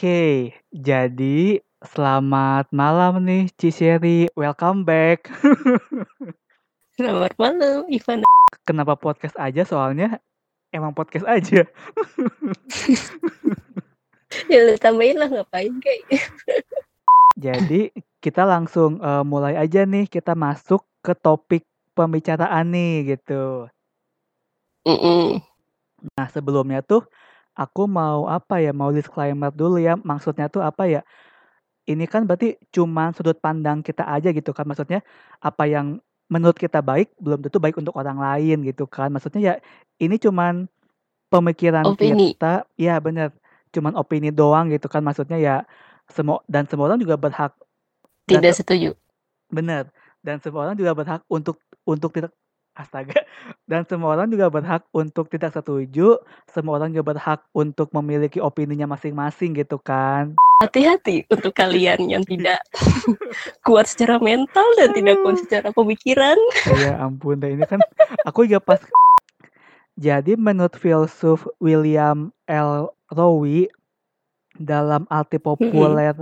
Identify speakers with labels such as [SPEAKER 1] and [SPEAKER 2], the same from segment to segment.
[SPEAKER 1] Oke, jadi selamat malam nih Ciseri, welcome back.
[SPEAKER 2] Selamat malam Ivan.
[SPEAKER 1] Kenapa podcast aja soalnya emang podcast aja.
[SPEAKER 2] ya lu tambahin lah ngapain kayak.
[SPEAKER 1] Jadi kita langsung uh, mulai aja nih kita masuk ke topik pembicaraan nih gitu.
[SPEAKER 2] Mm -mm.
[SPEAKER 1] Nah sebelumnya tuh aku mau apa ya mau disclaimer dulu ya maksudnya tuh apa ya ini kan berarti cuma sudut pandang kita aja gitu kan maksudnya apa yang menurut kita baik belum tentu baik untuk orang lain gitu kan maksudnya ya ini cuman pemikiran
[SPEAKER 2] Opini.
[SPEAKER 1] kita ya bener cuman opini doang gitu kan maksudnya ya semua dan semua orang juga berhak dan
[SPEAKER 2] Tidak
[SPEAKER 1] se-
[SPEAKER 2] setuju.
[SPEAKER 1] bener dan semua orang juga berhak untuk untuk tidak astaga dan semua orang juga berhak untuk tidak setuju semua orang juga berhak untuk memiliki opininya masing-masing gitu kan
[SPEAKER 2] Hati-hati untuk kalian yang tidak kuat secara mental dan tidak kuat secara pemikiran.
[SPEAKER 1] ya ampun deh ini kan aku juga pas jadi menurut filsuf William L. Rowe dalam arti populer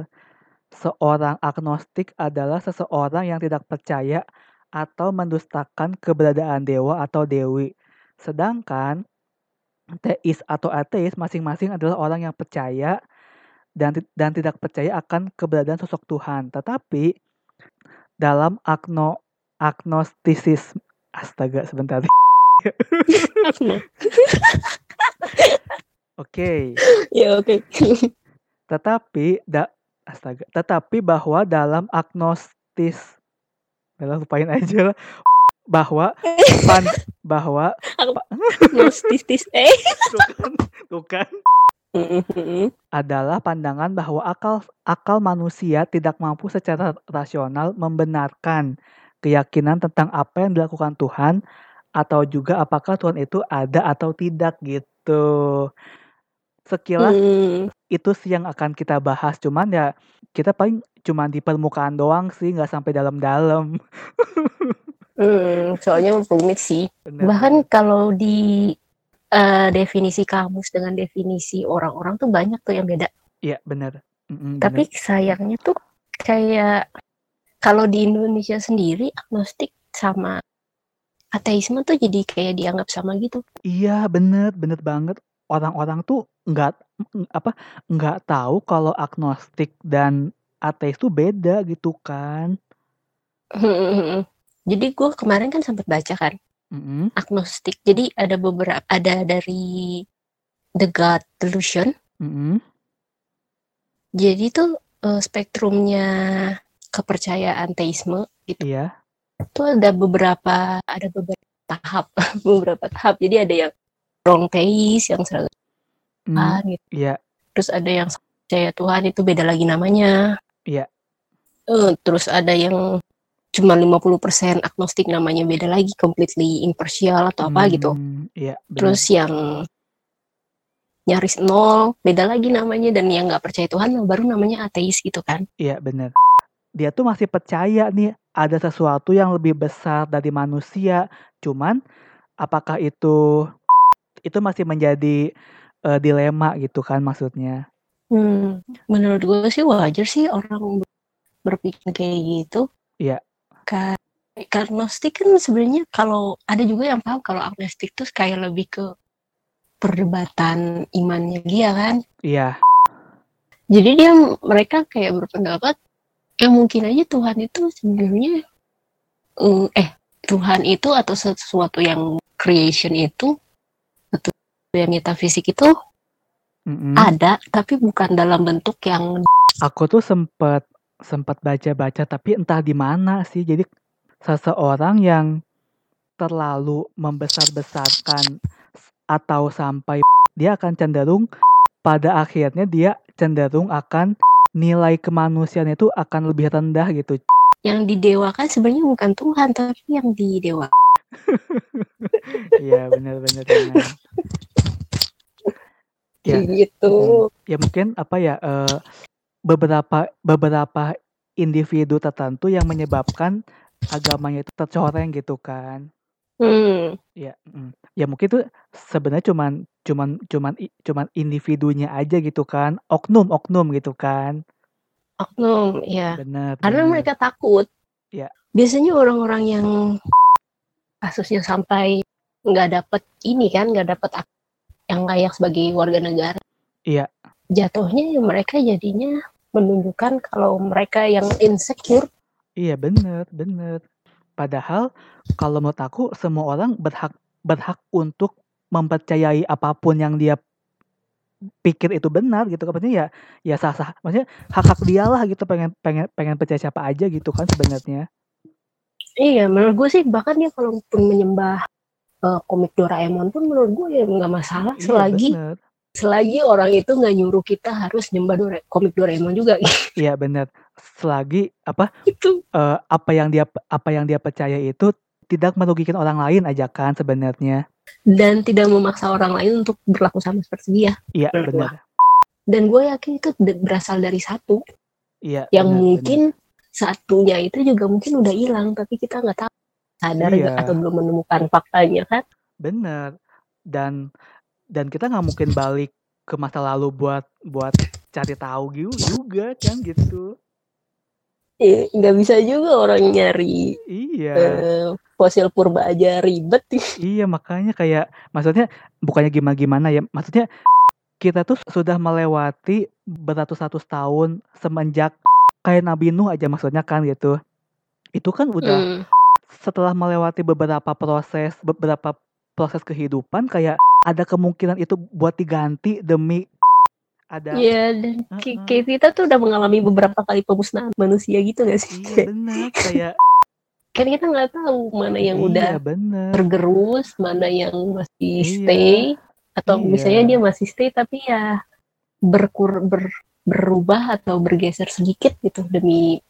[SPEAKER 1] seorang agnostik adalah seseorang yang tidak percaya atau mendustakan keberadaan dewa atau dewi. Sedangkan teis atau ateis masing-masing adalah orang yang percaya dan dan tidak percaya akan keberadaan sosok Tuhan. Tetapi dalam agno agnostisisme astaga sebentar. Oke.
[SPEAKER 2] ya oke.
[SPEAKER 1] Tetapi da astaga, tetapi bahwa dalam agnostis Udah lupain aja lah. Bahwa pan bahwa
[SPEAKER 2] Gnostistis eh.
[SPEAKER 1] tuh kan, tuh kan
[SPEAKER 2] Mm-mm.
[SPEAKER 1] adalah pandangan bahwa akal akal manusia tidak mampu secara rasional membenarkan keyakinan tentang apa yang dilakukan Tuhan atau juga apakah Tuhan itu ada atau tidak gitu. Sekilas
[SPEAKER 2] Mm.
[SPEAKER 1] itu sih yang akan kita bahas cuman ya kita paling cuman di permukaan doang sih nggak sampai dalam-dalam.
[SPEAKER 2] Mm, soalnya rumit sih.
[SPEAKER 1] Bener,
[SPEAKER 2] Bahkan kalau di eh, definisi kamus dengan definisi orang-orang tuh banyak tuh yang beda.
[SPEAKER 1] Iya bener. Mm-mm,
[SPEAKER 2] Tapi
[SPEAKER 1] bener.
[SPEAKER 2] sayangnya tuh kayak kalau di Indonesia sendiri agnostik sama ateisme tuh jadi kayak dianggap sama gitu.
[SPEAKER 1] Iya bener bener banget orang-orang tuh nggak ng- apa nggak tahu kalau agnostik dan ateis tuh beda gitu kan.
[SPEAKER 2] Jadi gue kemarin kan sempat baca kan
[SPEAKER 1] Mm-mm,
[SPEAKER 2] agnostik. Jadi ada beberapa ada dari The God Delusion.
[SPEAKER 1] mm-mm,
[SPEAKER 2] Jadi tuh eh, spektrumnya kepercayaan teisme gitu.
[SPEAKER 1] Iya.
[SPEAKER 2] Itu ada beberapa ada beberapa tahap beberapa tahap. Jadi ada yang wrong teis yang seragam
[SPEAKER 1] mm,
[SPEAKER 2] Tuhan gitu.
[SPEAKER 1] Iya.
[SPEAKER 2] Terus ada yang percaya Tuhan itu beda lagi namanya.
[SPEAKER 1] Iya.
[SPEAKER 2] Eh, terus ada yang cuma 50% agnostik namanya beda lagi completely impartial atau apa gitu.
[SPEAKER 1] Hmm, Iya bener.
[SPEAKER 2] Terus yang nyaris nol beda lagi namanya dan yang nggak percaya Tuhan baru namanya ateis gitu kan.
[SPEAKER 1] Iya bener. Dia tuh masih percaya nih ada sesuatu yang lebih besar dari manusia. Cuman apakah itu itu masih menjadi eh, dilema gitu kan maksudnya.
[SPEAKER 2] Hmm, menurut gue sih wajar sih orang ber- berpikir kayak gitu.
[SPEAKER 1] Iya.
[SPEAKER 2] Ka- Karena agnostik kan sebenarnya kalau ada juga yang paham kalau agnostik tuh kayak lebih ke perdebatan imannya dia kan.
[SPEAKER 1] Iya.
[SPEAKER 2] Jadi dia mereka kayak berpendapat ya mungkin aja Tuhan itu sebenarnya mm, eh Tuhan itu atau sesuatu yang creation itu yang metafisik itu
[SPEAKER 1] mm-mm.
[SPEAKER 2] ada tapi bukan dalam bentuk yang
[SPEAKER 1] Aku tuh sempet sempat baca-baca tapi entah di mana sih. Jadi seseorang yang terlalu membesar-besarkan atau sampai dia akan cenderung pada akhirnya dia cenderung akan nilai kemanusiaan itu akan lebih rendah gitu.
[SPEAKER 2] yang didewakan sebenarnya bukan Tuhan tapi yang didewa.
[SPEAKER 1] Iya benar-benar. Benar. Ya.
[SPEAKER 2] gitu.
[SPEAKER 1] ya mungkin apa ya eh, beberapa beberapa individu tertentu yang menyebabkan agamanya itu tercoreng gitu kan
[SPEAKER 2] Hmm.
[SPEAKER 1] Ya, mm. ya mungkin tuh sebenarnya cuman cuman cuman cuman individunya aja gitu kan, oknum-oknum gitu kan.
[SPEAKER 2] Oknum, ya.
[SPEAKER 1] Bener,
[SPEAKER 2] Karena
[SPEAKER 1] bener.
[SPEAKER 2] mereka takut.
[SPEAKER 1] Ya.
[SPEAKER 2] Biasanya orang-orang yang kasusnya sampai nggak dapet ini kan, nggak dapet yang layak sebagai warga negara.
[SPEAKER 1] Iya.
[SPEAKER 2] Jatuhnya ya mereka jadinya menunjukkan kalau mereka yang insecure.
[SPEAKER 1] Iya bener, bener. Padahal kalau menurut aku semua orang berhak berhak untuk mempercayai apa pun yang dia pikir itu benar gitu kan ya ya sah sah maksudnya hak hak dia lah gitu pengen pengen pengen percaya siapa aja gitu kan sebenarnya
[SPEAKER 2] Iya, menurut gue sih bahkan dia kalaupun menyembah eh, komik Doraemon pun menurut gue ya nggak masalah
[SPEAKER 1] Iya,
[SPEAKER 2] selagi
[SPEAKER 1] bener.
[SPEAKER 2] selagi orang itu nggak nyuruh kita harus nyembah Dora, komik Doraemon juga.
[SPEAKER 1] Iya bener. Selagi apa
[SPEAKER 2] gitu.
[SPEAKER 1] eh, apa yang dia apa yang dia percaya itu tidak merugikan orang lain aja kan sebenarnya.
[SPEAKER 2] Dan tidak memaksa orang lain untuk berlaku sama seperti dia.
[SPEAKER 1] iya bener.
[SPEAKER 2] Dan gue yakin itu berasal dari satu.
[SPEAKER 1] Iya
[SPEAKER 2] yang
[SPEAKER 1] bener,
[SPEAKER 2] mungkin satunya itu juga mungkin udah hilang tapi kita nggak tahu sadar
[SPEAKER 1] Iya.
[SPEAKER 2] atau belum menemukan faktanya kan.
[SPEAKER 1] bener dan dan kita nggak mungkin balik ke masa lalu buat buat cari tahu gitu juga kan gitu
[SPEAKER 2] Eh, nggak bisa juga orang nyari
[SPEAKER 1] iya
[SPEAKER 2] eh, fosil purba aja ribet.
[SPEAKER 1] iya makanya kayak maksudnya bukannya gimana gimana ya maksudnya kita tuh sudah melewati beratus-ratus tahun semenjak kayak Nabi Nuh aja maksudnya kan gitu itu kan udah
[SPEAKER 2] Hmm.
[SPEAKER 1] Setelah melewati beberapa proses beberapa proses kehidupan kayak ada kemungkinan itu buat diganti demi ada
[SPEAKER 2] Iya dan
[SPEAKER 1] Heeh.
[SPEAKER 2] kayak kita tuh udah mengalami beberapa kali pemusnahan manusia gitu gak sih?
[SPEAKER 1] iya benar kayak
[SPEAKER 2] kan kita nggak tahu mana yang udah
[SPEAKER 1] iya bener
[SPEAKER 2] tergerus, mana yang masih
[SPEAKER 1] Iya.
[SPEAKER 2] stay, atau
[SPEAKER 1] Iya.
[SPEAKER 2] misalnya dia masih stay tapi ya berkur ber, berubah atau bergeser sedikit gitu demi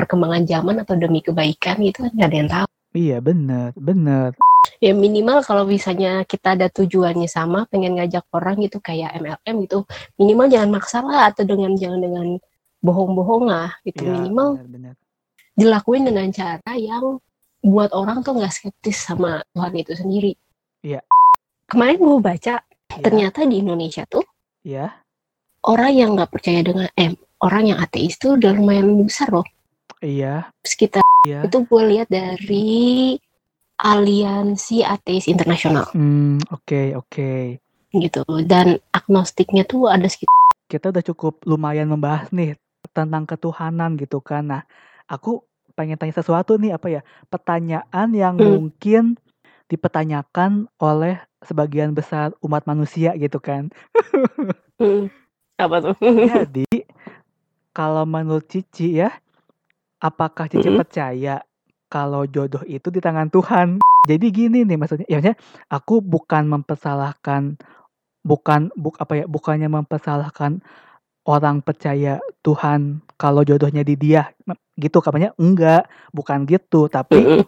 [SPEAKER 2] perkembangan zaman atau demi kebaikan gitu kan nggak ada yang tahu.
[SPEAKER 1] iya bener bener
[SPEAKER 2] Ya minimal kalau misalnya kita ada tujuannya sama, pengen ngajak orang gitu kayak MLM gitu, minimal jangan maksa lah atau dengan jangan dengan bohong-bohong lah gitu.
[SPEAKER 1] iya
[SPEAKER 2] minimal
[SPEAKER 1] bener bener
[SPEAKER 2] dilakuin dengan cara yang buat orang tuh nggak skeptis sama Tuhan itu sendiri.
[SPEAKER 1] Iya.
[SPEAKER 2] Kemarin gue baca
[SPEAKER 1] Iya,
[SPEAKER 2] ternyata di Indonesia tuh
[SPEAKER 1] iya
[SPEAKER 2] orang yang nggak percaya dengan eh orang yang ateis tuh udah lumayan besar loh.
[SPEAKER 1] Iya
[SPEAKER 2] Sekitar
[SPEAKER 1] iya
[SPEAKER 2] itu gue lihat dari Aliansi Ateis Internasional
[SPEAKER 1] hmm oke oke
[SPEAKER 2] gitu dan agnostiknya tuh ada sekitar
[SPEAKER 1] kita udah cukup lumayan membahas nih tentang ketuhanan gitu kan. Nah, aku pengen tanya sesuatu nih apa ya? Pertanyaan yang
[SPEAKER 2] Hmm.
[SPEAKER 1] mungkin dipertanyakan oleh sebagian besar umat manusia gitu kan.
[SPEAKER 2] Hmm, apa tuh?
[SPEAKER 1] Jadi, kalau menurut Cici ya, apakah Cici
[SPEAKER 2] Mm-mm.
[SPEAKER 1] percaya kalau jodoh itu di tangan Tuhan? Jadi gini nih maksudnya, ya maksudnya aku bukan mempersalahkan bukan buk apa ya, bukannya mempersalahkan orang percaya Tuhan kalau jodohnya di dia gitu katanya enggak, bukan gitu, tapi
[SPEAKER 2] Mm-mm.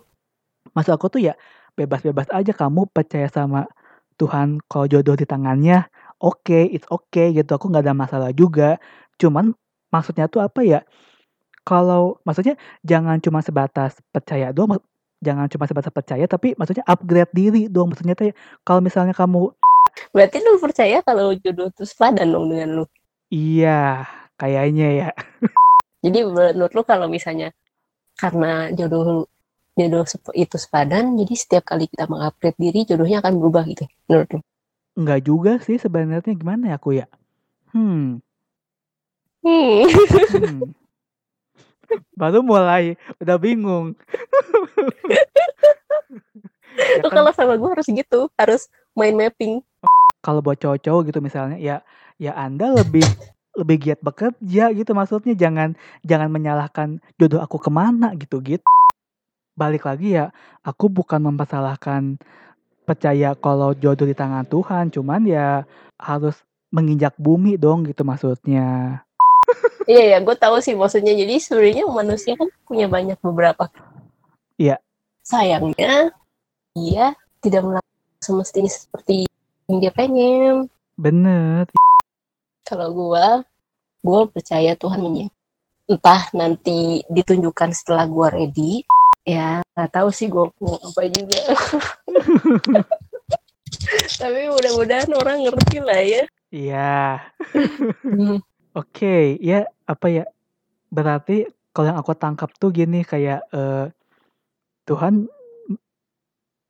[SPEAKER 1] maksud aku tuh ya bebas-bebas aja kamu percaya sama Tuhan kalau jodoh di tangannya oke it's okay gitu aku nggak ada masalah juga cuman maksudnya tuh apa ya kalau maksudnya jangan cuma sebatas percaya doang jangan cuma sebatas percaya tapi maksudnya upgrade diri dong maksudnya tuh ya, kalau misalnya kamu
[SPEAKER 2] Berarti lu percaya kalau jodoh itu sepadan dong dengan lu.
[SPEAKER 1] iya kayaknya ya
[SPEAKER 2] Jadi menurut lu kalau misalnya karena jodoh jodoh itu sepadan, jadi setiap kali kita mengupgrade diri jodohnya akan berubah gitu. Menurut lu?
[SPEAKER 1] nggak juga sih sebenarnya gimana ya aku ya hmm
[SPEAKER 2] Hmm.
[SPEAKER 1] Hmm. Baru mulai udah bingung. Ya kan,
[SPEAKER 2] kalau sama gue harus gitu, harus main mapping.
[SPEAKER 1] kalau buat cowok-cowok gitu misalnya ya ya Anda lebih lebih giat bekerja gitu maksudnya jangan jangan menyalahkan jodoh aku ke mana gitu gitu. Balik lagi ya aku bukan mempersalahkan percaya kalau jodoh di tangan Tuhan cuman ya harus menginjak bumi dong gitu maksudnya.
[SPEAKER 2] Iya ya, gue tahu sih maksudnya. Jadi sebenarnya manusia kan punya banyak beberapa.
[SPEAKER 1] Iya.
[SPEAKER 2] Sayangnya dia tidak melakukan semestinya seperti yang dia pengen.
[SPEAKER 1] Bener.
[SPEAKER 2] Kalau gue, gue percaya Tuhan menyiapkan. Entah nanti ditunjukkan setelah gue ready ya nggak tahu sih gue mau apa juga tapi mudah-mudahan orang ngerti lah ya
[SPEAKER 1] Iya.
[SPEAKER 2] Hmm.
[SPEAKER 1] Oke, ya apa ya? Berarti kalau yang aku tangkap tuh gini kayak eh, Tuhan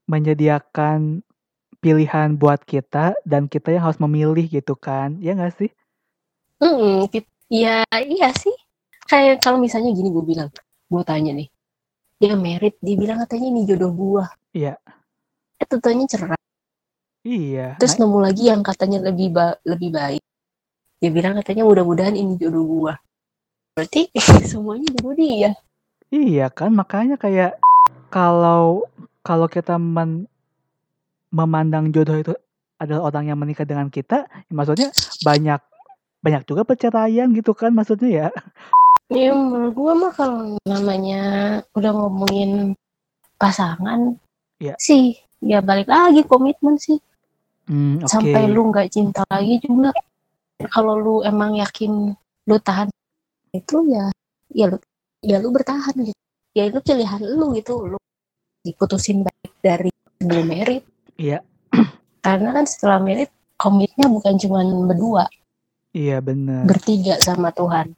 [SPEAKER 1] menyediakan pilihan buat kita dan kita yang harus memilih gitu kan? Ya nggak sih?
[SPEAKER 2] Mm, kit- ya iya sih kayak kalau misalnya gini gue bilang gue tanya nih dia merit dia bilang katanya ini jodoh gua
[SPEAKER 1] Iya.
[SPEAKER 2] eh tentunya cerai
[SPEAKER 1] Iya.
[SPEAKER 2] terus
[SPEAKER 1] Nah,
[SPEAKER 2] nemu lagi yang katanya lebih ba- lebih baik dia bilang katanya mudah-mudahan ini jodoh gua berarti semuanya jodoh dia
[SPEAKER 1] iya kan makanya kayak kalau kalau kita men- memandang jodoh itu adalah orang yang menikah dengan kita, ya maksudnya banyak banyak juga perceraian gitu kan maksudnya ya.
[SPEAKER 2] ya menurut gua mah kalau namanya udah ngomongin pasangan
[SPEAKER 1] Iya.
[SPEAKER 2] sih ya balik lagi komitmen sih
[SPEAKER 1] Hmm, oke.
[SPEAKER 2] sampai lu nggak cinta lagi juga kalau lu emang yakin lu tahan itu ya ya lu ya lu bertahan gitu ya itu pilihan lu gitu lu diputusin baik dari sebelum merit
[SPEAKER 1] Iya.
[SPEAKER 2] karena kan setelah merit komitnya bukan cuma berdua
[SPEAKER 1] Iya bener.
[SPEAKER 2] bertiga sama Tuhan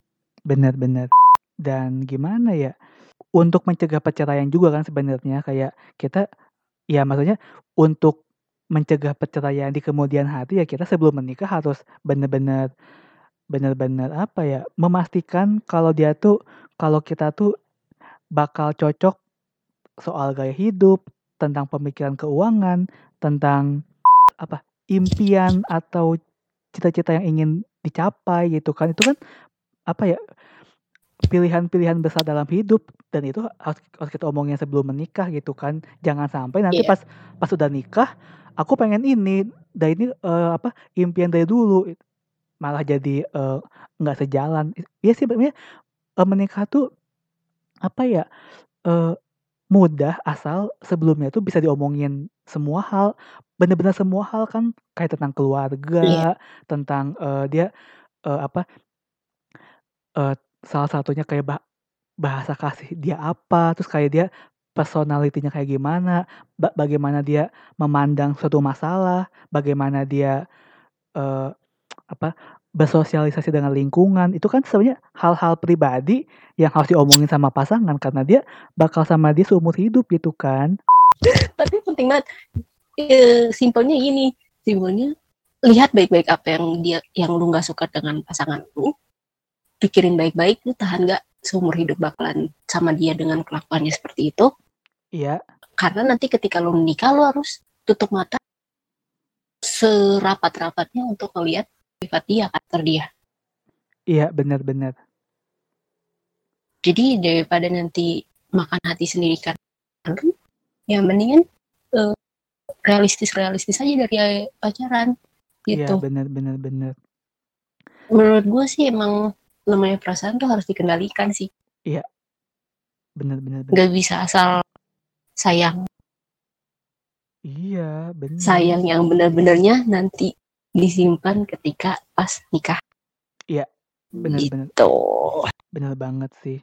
[SPEAKER 1] Benar-benar. Dan gimana ya? Untuk mencegah perceraian juga kan sebenarnya kayak kita ya maksudnya untuk mencegah perceraian di kemudian hari ya kita sebelum menikah harus benar-benar benar-benar apa ya? Memastikan kalau dia tuh kalau kita tuh bakal cocok soal gaya hidup, tentang pemikiran keuangan, tentang apa? impian atau cita-cita yang ingin dicapai gitu kan. Itu kan apa ya? pilihan-pilihan besar dalam hidup dan itu harus, harus kita omongin sebelum menikah gitu kan jangan sampai nanti
[SPEAKER 2] Iya.
[SPEAKER 1] pas pas udah nikah aku pengen ini dan ini eh, apa impian dari dulu malah jadi eh, nggak sejalan iya sih sebenarnya eh, menikah tuh apa ya eh, mudah asal sebelumnya tuh bisa diomongin semua hal bener-bener semua hal kan kayak tentang keluarga
[SPEAKER 2] Iya.
[SPEAKER 1] tentang eh, dia eh, apa eh, salah satunya kayak bah- bahasa kasih dia apa terus kayak dia personalitinya kayak gimana ba- bagaimana dia memandang suatu masalah bagaimana dia eh, apa bersosialisasi dengan lingkungan itu kan sebenarnya hal-hal pribadi yang harus diomongin sama pasangan karena dia bakal sama dia seumur hidup gitu kan.
[SPEAKER 2] Tapi penting banget Eh, simpelnya gini simpelnya lihat baik-baik apa yang dia yang lu nggak suka dengan pasangan lu pikirin baik-baik lu tahan nggak seumur hidup bakalan sama dia dengan kelakuannya seperti itu
[SPEAKER 1] iya.
[SPEAKER 2] Karena nanti ketika lu menikah lu harus tutup mata serapat-rapatnya untuk ngelihat sifat dia karakter dia.
[SPEAKER 1] Iya benar-benar
[SPEAKER 2] jadi daripada nanti makan hati sendiri kan ya mendingan eh, realistis-realistis aja dari pacaran
[SPEAKER 1] iya
[SPEAKER 2] gitu.
[SPEAKER 1] benar-benar benar
[SPEAKER 2] menurut gue sih emang namanya perasaan tuh harus dikendalikan sih.
[SPEAKER 1] Benar-benar benar.
[SPEAKER 2] nggak bisa asal sayang.
[SPEAKER 1] Iya benar.
[SPEAKER 2] Sayang yang benar-benarnya nanti disimpan ketika pas nikah.
[SPEAKER 1] Iya, benar-benar
[SPEAKER 2] gitu.
[SPEAKER 1] benar. Banget sih.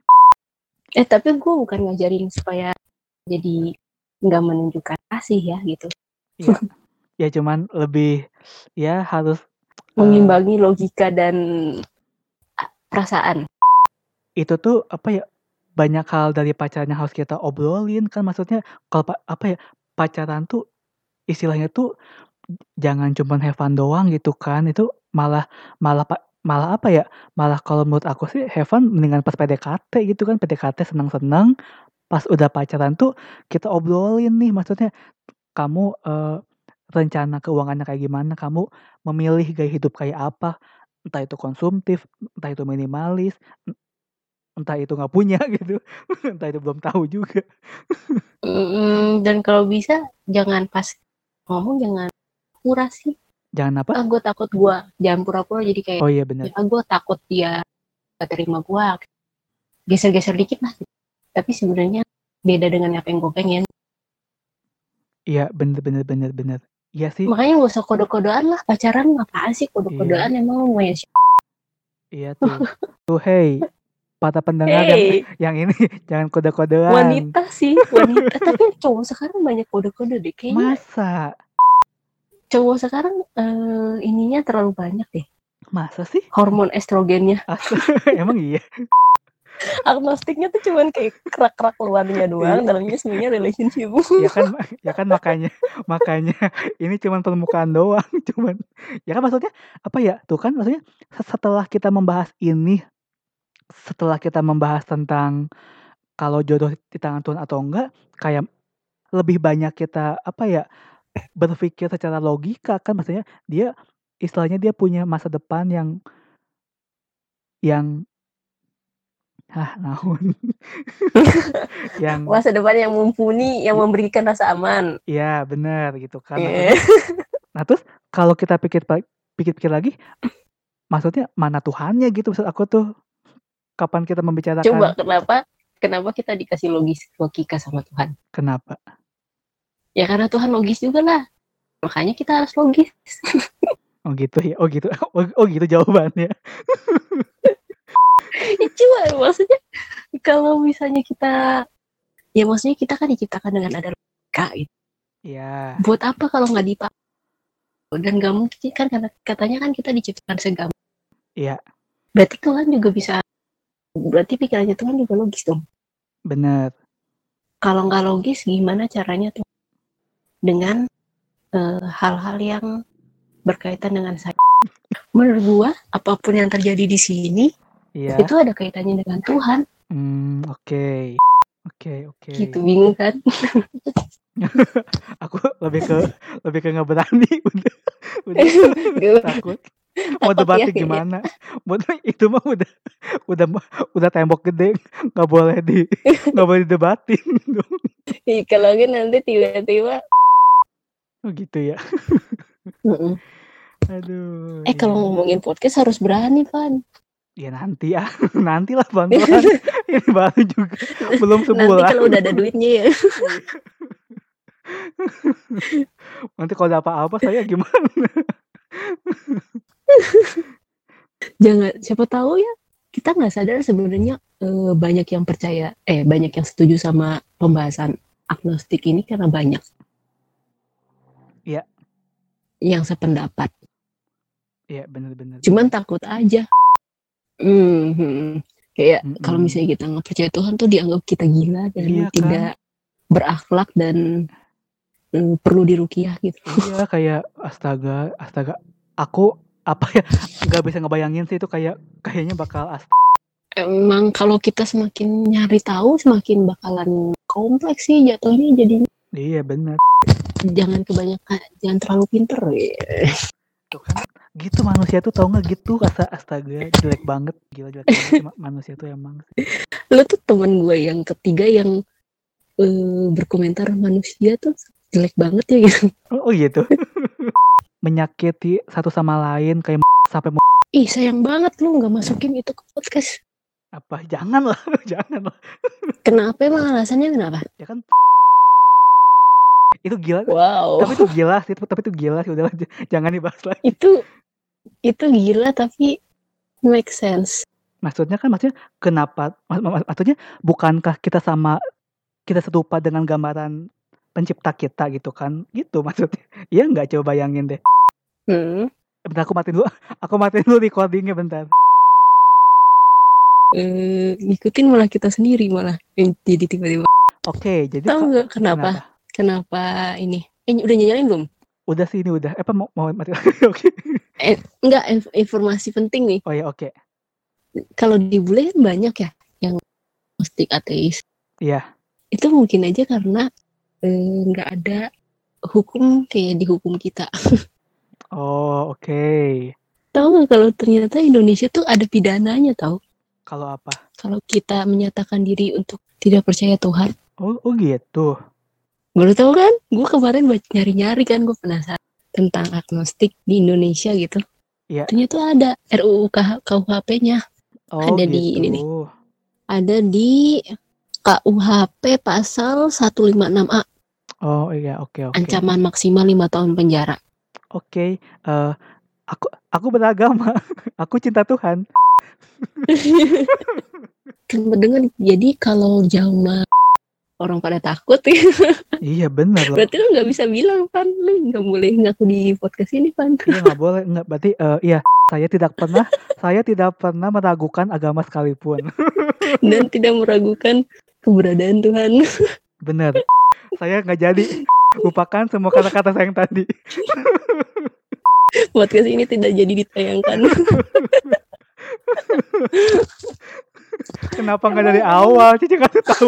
[SPEAKER 2] Eh tapi gue bukan ngajarin supaya jadi nggak menunjukkan kasih ya gitu.
[SPEAKER 1] Iya. ya cuman lebih ya harus eh,
[SPEAKER 2] mengimbangi logika dan perasaan.
[SPEAKER 1] Itu tuh apa ya banyak hal dari pacarnya harus kita obrolin kan maksudnya kalau pa- apa ya pacaran tuh istilahnya tuh jangan cuma have fun doang gitu kan itu malah malah malah apa ya malah kalau menurut aku sih have fun mendingan pas PDKT gitu kan PDKT senang-senang pas udah pacaran tuh kita obrolin nih maksudnya kamu eh, rencana keuangannya kayak gimana kamu memilih gaya hidup kayak apa entah itu konsumtif entah itu minimalis entah itu nggak punya gitu entah itu belum tahu juga.
[SPEAKER 2] Mm, dan kalau bisa jangan pas ngomong jangan pura sih.
[SPEAKER 1] Jangan apa?
[SPEAKER 2] Ah gue takut gue jangan pura-pura jadi kayak
[SPEAKER 1] oh iya bener
[SPEAKER 2] ya gue takut dia gak terima gue geser-geser dikit lah. Tapi sebenarnya beda dengan apa yang gue pengen.
[SPEAKER 1] Iya bener bener bener bener iya sih.
[SPEAKER 2] Makanya gak usah kode-kodean lah. Pacaran apaan sih? Kode-kodean emang lu mau ya
[SPEAKER 1] iya tuh. Tuh hey para pendengar yang
[SPEAKER 2] Hey,
[SPEAKER 1] yang ini jangan kode-kodean.
[SPEAKER 2] wanita sih, wanita. Tapi cowok sekarang banyak kode-kode deh. Kayaknya
[SPEAKER 1] Masa?
[SPEAKER 2] cowok sekarang eh, ininya terlalu banyak deh.
[SPEAKER 1] Masa sih?
[SPEAKER 2] Hormon estrogennya.
[SPEAKER 1] Emang iya.
[SPEAKER 2] Agnostiknya tuh cuman kayak kerak-kerak luarnya doang, dalamnya sebenarnya relationship.
[SPEAKER 1] ya kan ya kan makanya makanya ini cuman permukaan doang cuman ya kan maksudnya apa ya tuh kan maksudnya se- setelah kita membahas ini setelah kita membahas tentang kalau jodoh di tangan Tuhan atau enggak kayak lebih banyak kita apa ya berpikir secara logika kan maksudnya dia istilahnya dia punya masa depan yang yang ah naon yang
[SPEAKER 2] Masa depan yang mumpuni, yang memberikan rasa aman.
[SPEAKER 1] ya benar gitu kan
[SPEAKER 2] Iya.
[SPEAKER 1] Nah terus kalau kita pikir pikir-pikir lagi, maksudnya mana Tuhannya gitu maksud aku tuh. Kapan kita membicarakan
[SPEAKER 2] Coba kenapa kenapa kita dikasih logis logika sama Tuhan?
[SPEAKER 1] kenapa?
[SPEAKER 2] Ya karena Tuhan logis juga lah. Makanya kita harus logis.
[SPEAKER 1] Oh gitu ya, oh gitu, oh, oh gitu jawabannya.
[SPEAKER 2] Ya, Coba maksudnya kalau misalnya kita ya maksudnya kita kan diciptakan dengan ada logika gitu.
[SPEAKER 1] Ya,
[SPEAKER 2] Buat apa kalau nggak dipakai? Dan gak mungkin kan karena katanya kan kita diciptakan segampang.
[SPEAKER 1] Iya.
[SPEAKER 2] Berarti Tuhan juga bisa berarti pikirannya Tuhan juga logis dong.
[SPEAKER 1] bener.
[SPEAKER 2] Kalau nggak logis gimana caranya tuh dengan eh, hal-hal yang berkaitan dengan saya. Menurut gua apa pun yang terjadi di sini
[SPEAKER 1] Iya.
[SPEAKER 2] itu ada kaitannya dengan Tuhan.
[SPEAKER 1] Hmm, oke. Oke, oke.
[SPEAKER 2] Gitu bingung kan?
[SPEAKER 1] Aku lebih ke lebih ke nggak berani udah. Udah takut. Mau
[SPEAKER 2] Takut
[SPEAKER 1] debatnya
[SPEAKER 2] ya, kayaknya.
[SPEAKER 1] gimana? Mau itu mah udah udah udah tembok gede nggak boleh di nggak boleh didebatin dong.
[SPEAKER 2] Ih, Kalau kan nanti tiba-tiba
[SPEAKER 1] Oh gitu ya. Aduh.
[SPEAKER 2] Eh kalau
[SPEAKER 1] iya.
[SPEAKER 2] ngomongin podcast harus berani Pan.
[SPEAKER 1] ya nanti ya, nanti lah bantuan. Ini baru juga belum
[SPEAKER 2] Nanti
[SPEAKER 1] sebulan.
[SPEAKER 2] kalau udah ada duitnya ya.
[SPEAKER 1] Nanti kalau ada apa-apa saya gimana?
[SPEAKER 2] Jangan siapa tahu ya kita nggak sadar sebenarnya eh, banyak yang percaya eh banyak yang setuju sama pembahasan agnostik ini karena banyak.
[SPEAKER 1] Iya.
[SPEAKER 2] Yang sependapat.
[SPEAKER 1] Iya benar-benar.
[SPEAKER 2] Cuman takut aja. Hmm, hmm. kayak
[SPEAKER 1] Mm-mm.
[SPEAKER 2] kalau misalnya kita nggak percaya Tuhan tuh dianggap kita gila dan
[SPEAKER 1] Iya kan?
[SPEAKER 2] tidak berakhlak dan mm, perlu dirukiah gitu.
[SPEAKER 1] Iya kayak astaga, astaga. Aku apa ya nggak bisa ngebayangin sih itu kayak kayaknya bakal astaga.
[SPEAKER 2] Emang kalau kita semakin nyari tahu semakin bakalan kompleks sih jatuhnya jadi
[SPEAKER 1] Iya benar.
[SPEAKER 2] jangan kebanyakan jangan terlalu pinter
[SPEAKER 1] Tuh kan gitu manusia tuh tau nggak gitu asa astaga jelek banget gila jelek banget manusia tuh emang
[SPEAKER 2] lo tuh teman gue yang ketiga yang eh, berkomentar manusia tuh jelek banget ya gitu.
[SPEAKER 1] oh, oh gitu menyakiti satu sama lain kayak sampai mau
[SPEAKER 2] ih sayang banget lu nggak masukin itu ke podcast.
[SPEAKER 1] Apa? Jangan lah jangan lah.
[SPEAKER 2] Kenapa emang alasannya kenapa?
[SPEAKER 1] Ya kan itu gila
[SPEAKER 2] wow.
[SPEAKER 1] Tapi itu gila sih tapi itu gila sih udahlah jangan dibahas lagi.
[SPEAKER 2] Itu itu gila tapi make sense.
[SPEAKER 1] Maksudnya kan maksudnya kenapa mak- mak- maksudnya bukankah kita sama kita serupa dengan gambaran pencipta kita gitu kan. Gitu maksudnya. Iya nggak? Coba bayangin deh.
[SPEAKER 2] Hmm.
[SPEAKER 1] Eh, bentar aku matiin dulu. Aku matiin dulu recordingnya bentar.
[SPEAKER 2] Eh, ngikutin malah kita sendiri malah. Yang jadi tiba-tiba.
[SPEAKER 1] Oke jadi
[SPEAKER 2] tahu nggak kenapa? Kenapa ini? Eh udah nyalain belum?
[SPEAKER 1] Udah sih ini udah. Eh, apa mau mau mati? Lagi oke
[SPEAKER 2] Enggak, inf- informasi penting nih.
[SPEAKER 1] oh ya oke.
[SPEAKER 2] Kalau di bule kan banyak ya yang agnostik ateis.
[SPEAKER 1] Iya.
[SPEAKER 2] Itu mungkin aja karena eh, nggak ada hukum kayak di hukum kita.
[SPEAKER 1] oh oke
[SPEAKER 2] Tahu nggak kalau ternyata Indonesia tuh ada pidananya tahu?
[SPEAKER 1] kalau apa
[SPEAKER 2] Kalau kita menyatakan diri untuk tidak percaya Tuhan.
[SPEAKER 1] oh oh gitu
[SPEAKER 2] Baru tahu kan? Gue kemarin buat nyari-nyari kan gue penasaran tentang agnostik di Indonesia gitu.
[SPEAKER 1] Iya.
[SPEAKER 2] Ternyata ada RUU KUHP-nya.
[SPEAKER 1] oh
[SPEAKER 2] Ada
[SPEAKER 1] gitu
[SPEAKER 2] di ini nih. Ada di KUHP pasal 156A
[SPEAKER 1] oh iya oke oke
[SPEAKER 2] ancaman maksimal 5 tahun penjara.
[SPEAKER 1] oke eh aku aku beragama aku cinta Tuhan
[SPEAKER 2] dengar jadi kalau jama orang pada takut ya
[SPEAKER 1] Iya bener loh.
[SPEAKER 2] berarti lu nggak bisa bilang pan lu nggak boleh ngaku di podcast ini pan
[SPEAKER 1] Iya nggak boleh nggak berarti eh, iya saya tidak pernah saya tidak pernah meragukan agama sekalipun.
[SPEAKER 2] dan tidak meragukan keberadaan Tuhan
[SPEAKER 1] Bener. Saya nggak jadi lupakan semua kata-kata saya yang tadi.
[SPEAKER 2] podcast ini tidak jadi ditayangkan
[SPEAKER 1] Kenapa nggak dari awal? Cici kasih tahu.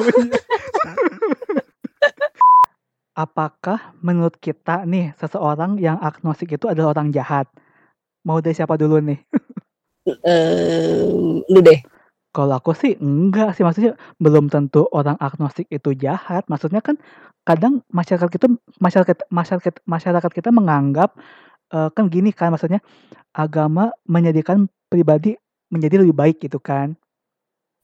[SPEAKER 1] Apakah menurut kita nih seseorang yang agnostik itu adalah orang jahat? Mau dari siapa dulu nih?
[SPEAKER 2] Lu deh
[SPEAKER 1] Kalau aku sih enggak sih maksudnya belum tentu orang agnostik itu jahat. Maksudnya kan kadang masyarakat kita masyarakat masyarakat masyarakat kita menganggap eh, kan gini kan maksudnya agama menyediakan pribadi menjadi lebih baik gitu kan.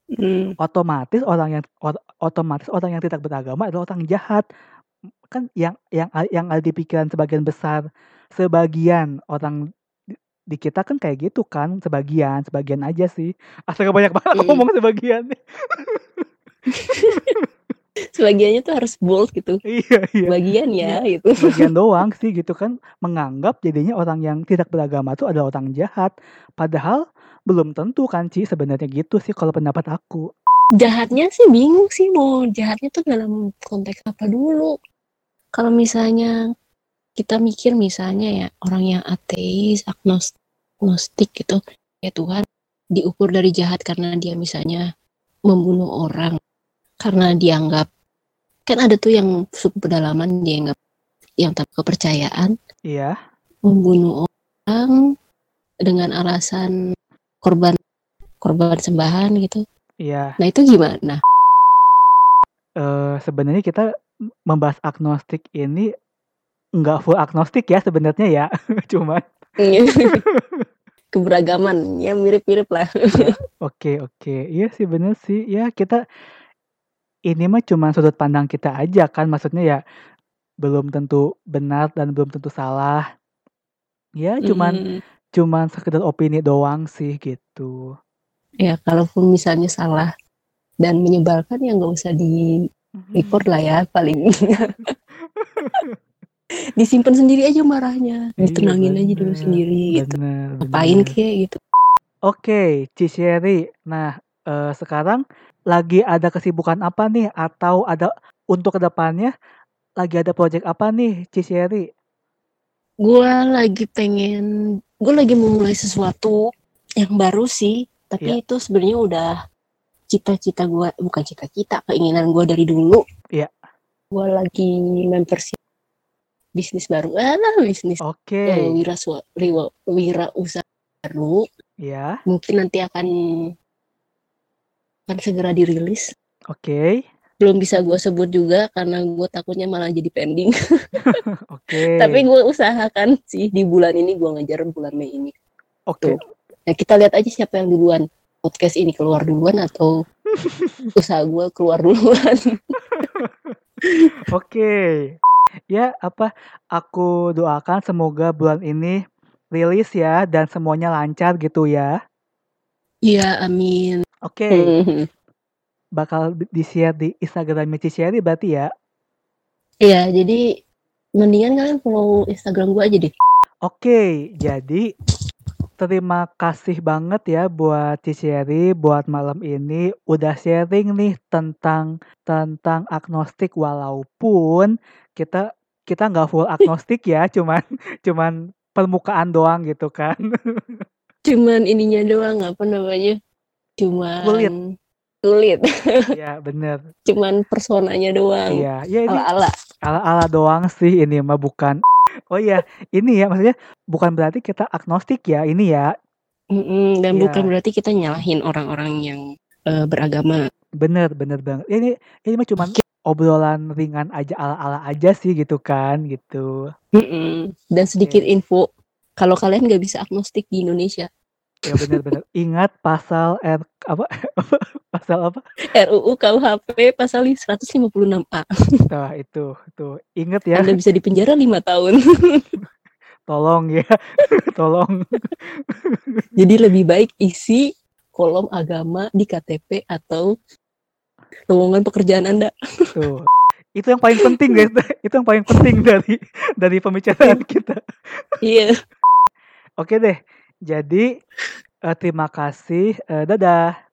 [SPEAKER 2] Hmm,
[SPEAKER 1] Otomatis orang yang ot- otomatis orang yang tidak beragama adalah orang jahat. Kan yang yang yang ada di pikiran sebagian besar sebagian orang di, kita kan kayak gitu kan sebagian sebagian aja sih. Astaga banyak banget aku
[SPEAKER 2] Mm.
[SPEAKER 1] ngomong sebagian.
[SPEAKER 2] sebagiannya tuh harus bold gitu
[SPEAKER 1] iya iya.
[SPEAKER 2] bagian ya gitu
[SPEAKER 1] Sebagian doang sih gitu kan menganggap jadinya orang yang tidak beragama itu adalah orang jahat. Padahal belum tentu kan Ci sebenarnya gitu sih kalau pendapat aku.
[SPEAKER 2] jahatnya sih bingung sih mau jahatnya tuh dalam konteks apa dulu kalau misalnya kita mikir misalnya ya orang yang ateis agnos- agnostik gitu ya Tuhan diukur dari jahat karena dia misalnya membunuh orang karena dianggap kan ada tuh yang suku pedalaman dianggap yang tanpa kepercayaan
[SPEAKER 1] Iya.
[SPEAKER 2] membunuh orang dengan alasan korban korban sembahan gitu
[SPEAKER 1] Iya.
[SPEAKER 2] nah itu gimana
[SPEAKER 1] eh sebenarnya kita membahas agnostik ini nggak full agnostik ya sebenarnya ya. Cuman
[SPEAKER 2] keberagaman ya mirip-mirip lah
[SPEAKER 1] oke oke. Iya sih bener sih. Ya kita ini mah cuma sudut pandang kita aja kan maksudnya ya belum tentu benar dan belum tentu salah. Ya cuman
[SPEAKER 2] Mm,
[SPEAKER 1] cuman sekedar opini doang sih gitu.
[SPEAKER 2] ya kalaupun misalnya salah dan menyebalkan ya nggak usah di report lah ya paling disimpan sendiri aja marahnya
[SPEAKER 1] Iya,
[SPEAKER 2] ditenangin aja dulu
[SPEAKER 1] bener,
[SPEAKER 2] sendiri gitu
[SPEAKER 1] Bener,
[SPEAKER 2] ngapain
[SPEAKER 1] bener.
[SPEAKER 2] kek gitu
[SPEAKER 1] Oke, Ciseri. Nah, eh, sekarang lagi ada kesibukan apa nih? Atau ada untuk ke depannya lagi ada project apa nih, Ciseri?
[SPEAKER 2] gue lagi pengen gue lagi mau mulai sesuatu yang baru sih tapi itu sebenarnya udah cita-cita gue bukan cita-cita keinginan gue dari dulu
[SPEAKER 1] Iya.
[SPEAKER 2] gue lagi mempersiapkan bisnis baru. Ah bisnis
[SPEAKER 1] Oke,
[SPEAKER 2] eh, wira swa- wira, wira usaha baru.
[SPEAKER 1] Ya,
[SPEAKER 2] mungkin nanti akan akan segera dirilis.
[SPEAKER 1] Oke,
[SPEAKER 2] belum bisa gue sebut juga karena gue takutnya malah jadi pending.
[SPEAKER 1] Oke,
[SPEAKER 2] tapi gue usahakan sih di bulan ini gue ngejar bulan Mei ini.
[SPEAKER 1] Oke,
[SPEAKER 2] Nah, kita lihat aja siapa yang duluan. Podcast ini keluar duluan atau usaha gue keluar duluan.
[SPEAKER 1] oke. Ya, apa? Aku doakan semoga bulan ini rilis ya dan semuanya lancar gitu ya.
[SPEAKER 2] Iya, amin.
[SPEAKER 1] Oke, bakal di-share di Instagramnya Ciseri berarti ya.
[SPEAKER 2] Iya, jadi mendingan kalian follow Instagram gue aja deh.
[SPEAKER 1] Oke, jadi terima kasih banget ya buat Ciseri buat malam ini udah sharing nih tentang tentang agnostik walaupun kita kita nggak full agnostik ya, cuman cuman permukaan doang gitu kan.
[SPEAKER 2] Cuman ininya doang, apa namanya? Cuman
[SPEAKER 1] Kulit.
[SPEAKER 2] Kulit.
[SPEAKER 1] ya bener.
[SPEAKER 2] Cuman personanya doang.
[SPEAKER 1] Iya, ya ini
[SPEAKER 2] Ala-ala.
[SPEAKER 1] ala-ala doang sih ini mah bukan. Oh iya, ini ya maksudnya bukan berarti kita agnostik ya, ini ya.
[SPEAKER 2] Mm-mm, dan
[SPEAKER 1] Iya.
[SPEAKER 2] bukan berarti kita nyalahin orang-orang yang eh, beragama.
[SPEAKER 1] Bener, bener banget. Ini ini mah cuman obrolan ringan aja ala-ala aja sih gitu kan, gitu.
[SPEAKER 2] Mm-mm. Dan sedikit info, kalau kalian nggak bisa agnostik di Indonesia,
[SPEAKER 1] Ya bener-bener. Ingat pasal R apa? pasal apa?
[SPEAKER 2] RUU KUHP pasal 156A.
[SPEAKER 1] Nah, itu tuh. Ingat ya,
[SPEAKER 2] Anda bisa dipenjara lima tahun.
[SPEAKER 1] tolong ya. tolong.
[SPEAKER 2] Jadi lebih baik isi kolom agama di KTP atau lowongan pekerjaan Anda.
[SPEAKER 1] Tuh. Itu yang paling penting guys. Itu yang paling penting dari dari pembicaraan kita.
[SPEAKER 2] Iya.
[SPEAKER 1] Oke deh. Jadi uh, terima kasih. Uh, dadah.